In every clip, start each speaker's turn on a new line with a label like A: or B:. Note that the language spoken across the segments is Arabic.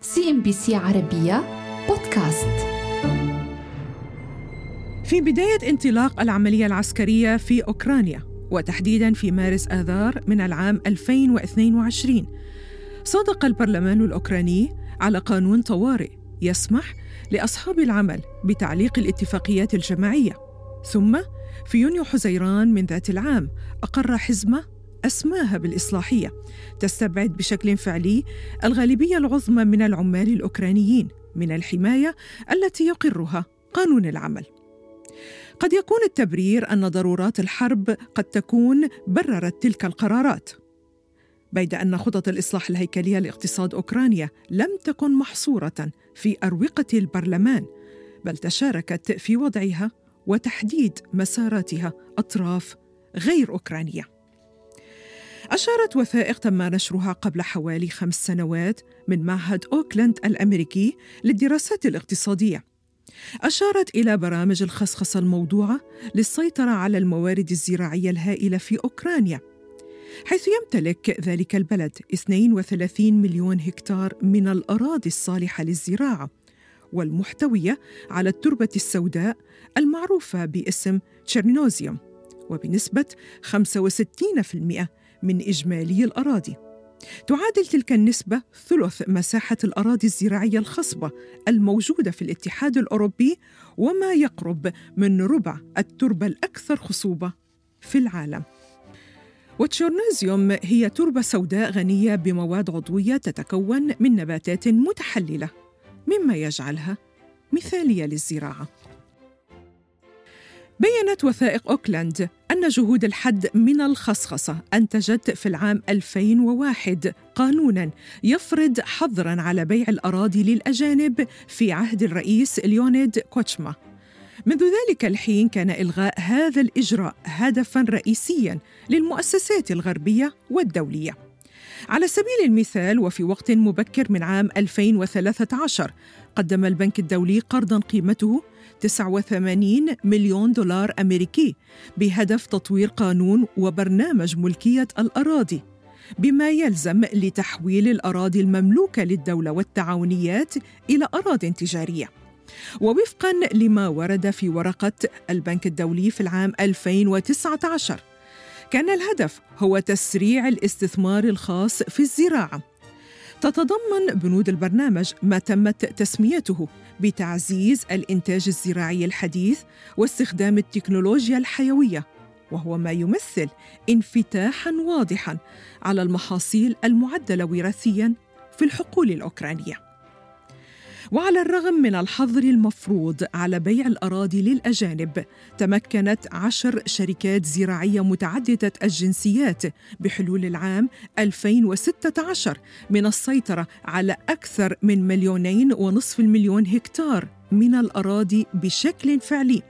A: CNBC عربية بودكاست.
B: في بداية انطلاق العملية العسكرية في أوكرانيا وتحديدا في مارس آذار من العام 2022 صادق البرلمان الأوكراني على قانون طوارئ يسمح لأصحاب العمل بتعليق الاتفاقيات الجماعية. ثم في يونيو حزيران من ذات العام أقر حزمة أسماها بالإصلاحية. تستبعد بشكل فعلي الغالبية العظمى من العمال الأوكرانيين من الحماية التي يقرها قانون العمل. قد يكون التبرير أن ضرورات الحرب قد تكون بررت تلك القرارات. بيد أن خطط الإصلاح الهيكلية لاقتصاد أوكرانيا لم تكن محصورة في أروقة البرلمان بل تشاركت في وضعها وتحديد مساراتها أطراف غير أوكرانية. أشارت وثائق تم نشرها قبل حوالي خمس سنوات من معهد أوكلاند الأمريكي للدراسات الاقتصادية. أشارت إلى برامج الخصخصة الموضوعة للسيطرة على الموارد الزراعية الهائلة في أوكرانيا حيث يمتلك ذلك البلد 32 مليون هكتار من الأراضي الصالحة للزراعة والمحتوية على التربة السوداء المعروفة باسم تشيرنوزيوم وبنسبة 65% من إجمالي الأراضي تعادل تلك النسبة ثلث مساحة الأراضي الزراعية الخصبة الموجودة في الاتحاد الأوروبي وما يقرب من ربع التربة الأكثر خصوبة في العالم. وتشورنيزيوم هي تربة سوداء غنية بمواد عضوية تتكون من نباتات متحللة مما يجعلها مثالية للزراعة. بينت وثائق أوكلاند أن جهود الحد من الخصخصة أنتجت في العام 2001 قانونا يفرض حظرا على بيع الأراضي للأجانب في عهد الرئيس ليونيد كوتشما. منذ ذلك الحين كان إلغاء هذا الإجراء هدفا رئيسيا للمؤسسات الغربية والدولية. على سبيل المثال وفي وقت مبكر من عام 2013 قدم البنك الدولي قرضا قيمته 89 مليون دولار أمريكي بهدف تطوير قانون وبرنامج ملكية الأراضي بما يلزم لتحويل الأراضي المملوكة للدولة والتعاونيات إلى أراضٍ تجارية. ووفقا لما ورد في ورقة البنك الدولي في العام 2019 كان الهدف هو تسريع الاستثمار الخاص في الزراعة. تتضمن بنود البرنامج ما تمت تسميته بتعزيز الإنتاج الزراعي الحديث واستخدام التكنولوجيا الحيوية وهو ما يمثل انفتاحا واضحا على المحاصيل المعدلة وراثيا في الحقول الأوكرانية. وعلى الرغم من الحظر المفروض على بيع الأراضي للأجانب تمكنت عشر شركات زراعية متعددة الجنسيات بحلول العام 2016 من السيطرة على أكثر من مليونين ونصف المليون هكتار من الأراضي بشكل فعلي.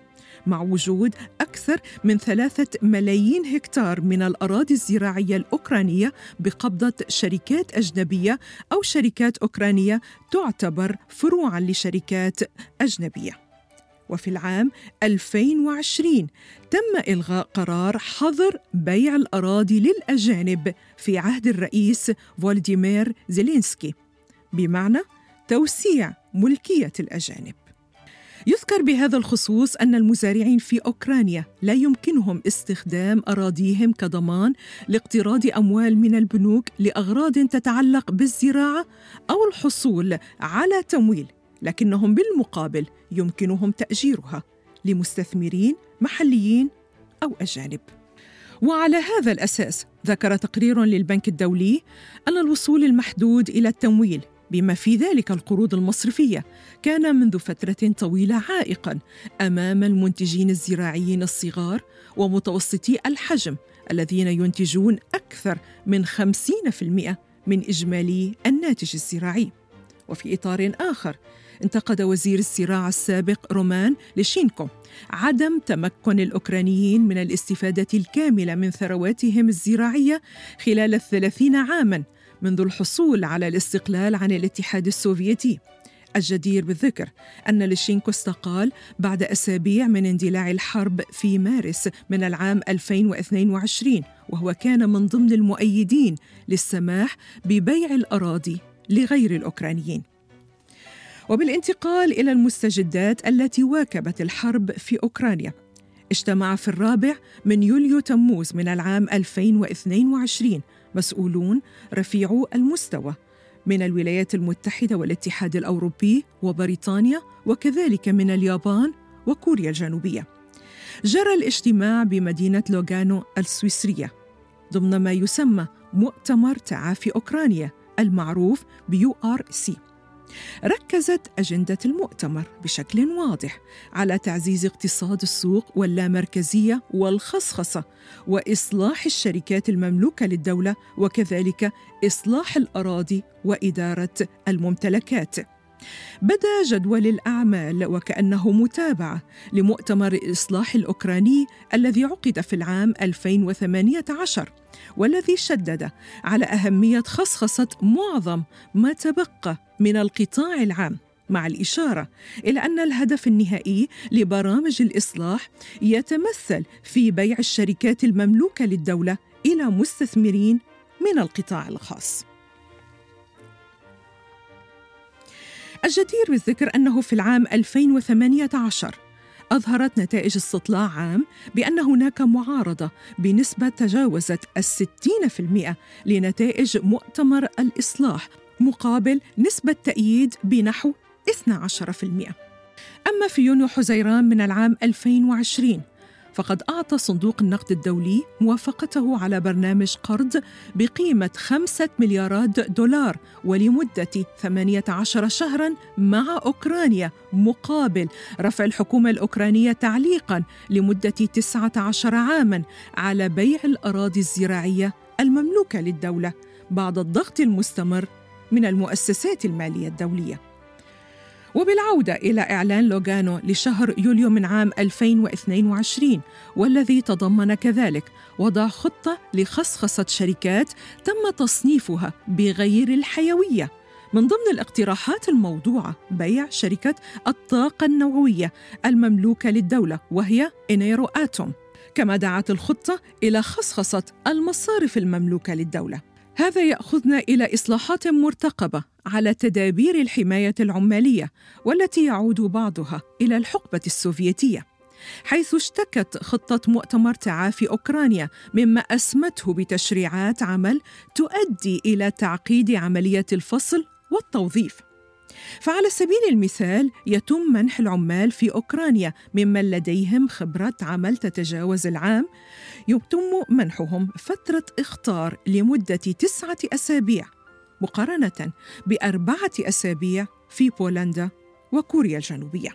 B: مع وجود أكثر من ثلاثة ملايين هكتار من الأراضي الزراعية الأوكرانية بقبضة شركات أجنبية أو شركات أوكرانية تعتبر فروعا لشركات أجنبية. وفي العام 2020 تم إلغاء قرار حظر بيع الأراضي للأجانب في عهد الرئيس فولديمير زيلينسكي بمعنى توسيع ملكية الأجانب. يذكر بهذا الخصوص أن المزارعين في أوكرانيا لا يمكنهم استخدام أراضيهم كضمان لاقتراض أموال من البنوك لأغراض تتعلق بالزراعة أو الحصول على تمويل لكنهم بالمقابل يمكنهم تأجيرها لمستثمرين محليين أو أجانب. وعلى هذا الأساس ذكر تقرير للبنك الدولي أن الوصول المحدود إلى التمويل بما في ذلك القروض المصرفية. كان منذ فترة طويلة عائقا أمام المنتجين الزراعيين الصغار ومتوسطي الحجم الذين ينتجون أكثر من 50% من إجمالي الناتج الزراعي. وفي إطار آخر انتقد وزير الزراعة السابق رومان ليشينكو عدم تمكن الأوكرانيين من الاستفادة الكاملة من ثرواتهم الزراعية خلال الثلاثين عاما منذ الحصول على الاستقلال عن الاتحاد السوفيتي. الجدير بالذكر أن ليشينكو استقال بعد أسابيع من اندلاع الحرب في مارس من العام 2022 وهو كان من ضمن المؤيدين للسماح ببيع الأراضي لغير الأوكرانيين. وبالانتقال إلى المستجدات التي واكبت الحرب في أوكرانيا اجتمع في الرابع من يوليو تموز من العام 2022 مسؤولون رفيعو المستوى من الولايات المتحدة والاتحاد الأوروبي وبريطانيا وكذلك من اليابان وكوريا الجنوبية. جرى الاجتماع بمدينة لوغانو السويسرية ضمن ما يسمى مؤتمر تعافي أوكرانيا المعروف ب URC. ركزت أجندة المؤتمر بشكل واضح على تعزيز اقتصاد السوق واللامركزية والخصخصة وإصلاح الشركات المملوكة للدولة وكذلك إصلاح الأراضي وإدارة الممتلكات. بدا جدول الأعمال وكأنه متابعة لمؤتمر الإصلاح الأوكراني الذي عقد في العام 2018 والذي شدد على أهمية خصخصة معظم ما تبقى من القطاع العام مع الإشارة إلى أن الهدف النهائي لبرامج الإصلاح يتمثل في بيع الشركات المملوكة للدولة إلى مستثمرين من القطاع الخاص. الجدير بالذكر أنه في العام 2018 أظهرت نتائج استطلاع عام بأن هناك معارضة بنسبة تجاوزت الستين في المئة لنتائج مؤتمر الإصلاح مقابل نسبة تأييد بنحو 12% أما في يونيو حزيران من العام 2020 فقد أعطى صندوق النقد الدولي موافقته على برنامج قرض بقيمة خمسة مليارات دولار ولمدة 18 شهرا مع أوكرانيا مقابل رفع الحكومة الأوكرانية تعليقا لمدة 19 عاما على بيع الأراضي الزراعية المملوكة للدولة بعد الضغط المستمر من المؤسسات المالية الدولية. وبالعودة إلى إعلان لوغانو لشهر يوليو من عام 2022 والذي تضمن كذلك وضع خطة لخصخصة شركات تم تصنيفها بغير الحيوية. من ضمن الاقتراحات الموضوعة بيع شركة الطاقة النووية المملوكة للدولة وهي إنيرو آتوم. كما دعت الخطة إلى خصخصة المصارف المملوكة للدولة. هذا يأخذنا إلى إصلاحات مرتقبة على تدابير الحماية العمالية والتي يعود بعضها إلى الحقبة السوفيتية حيث اشتكت خطة مؤتمر تعافي أوكرانيا مما أسمته بتشريعات عمل تؤدي إلى تعقيد عملية الفصل والتوظيف. فعلى سبيل المثال يتم منح العمال في أوكرانيا ممن لديهم خبرة عمل تتجاوز العام يتم منحهم فترة اختار لمدة تسعة أسابيع مقارنة بأربعة أسابيع في بولندا وكوريا الجنوبية.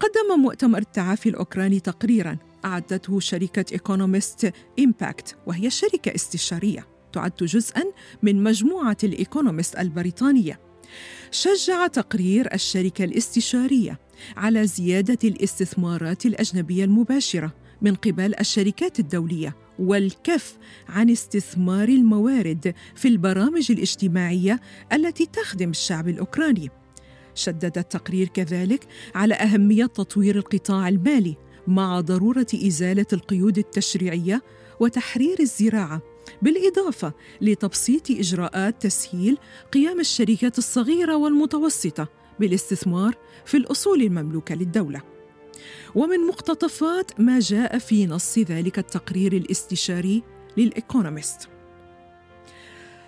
B: قدم مؤتمر التعافي الأوكراني تقريرا أعدته شركة Economist Impact وهي شركة استشارية تعد جزءا من مجموعة الإيكونومست البريطانية. شجع تقرير الشركة الاستشارية على زيادة الاستثمارات الأجنبية المباشرة من قبل الشركات الدولية والكف عن استثمار الموارد في البرامج الاجتماعية التي تخدم الشعب الأوكراني. شدد التقرير كذلك على أهمية تطوير القطاع المالي مع ضرورة إزالة القيود التشريعية وتحرير الزراعة بالإضافة لتبسيط إجراءات تسهيل قيام الشركات الصغيرة والمتوسطة بالاستثمار في الأصول المملوكة للدولة. ومن مقتطفات ما جاء في نص ذلك التقرير الاستشاري للإيكونومست.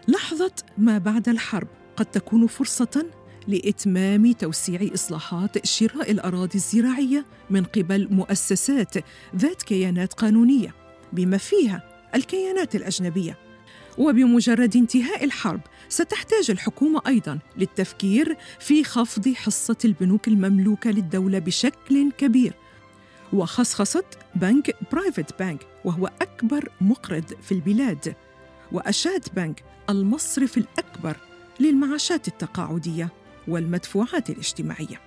B: لحظة ما بعد الحرب قد تكون فرصة لإتمام توسيع إصلاحات شراء الأراضي الزراعية من قبل مؤسسات ذات كيانات قانونية بما فيها الكيانات الأجنبية. وبمجرد انتهاء الحرب ستحتاج الحكومة أيضا للتفكير في خفض حصة البنوك المملوكة للدولة بشكل كبير. وخصخصة بنك PrivatBank وهو أكبر مقرض في البلاد. وأشاد بنك المصرف الأكبر للمعاشات التقاعدية والمدفوعات الاجتماعية.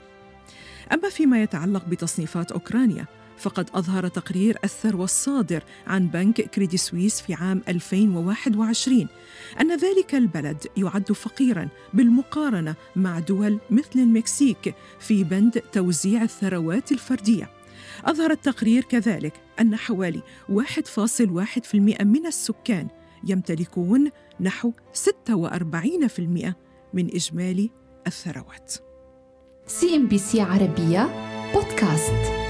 B: أما فيما يتعلق بتصنيفات أوكرانيا فقد أظهر تقرير الثروة الصادر عن بنك كريدي سويس في عام 2021 أن ذلك البلد يعد فقيرا بالمقارنة مع دول مثل المكسيك في بند توزيع الثروات الفردية. أظهر التقرير كذلك أن حوالي 1.1% من السكان يمتلكون نحو 46% من إجمالي الثروات.
A: CNBC عربية بودكاست.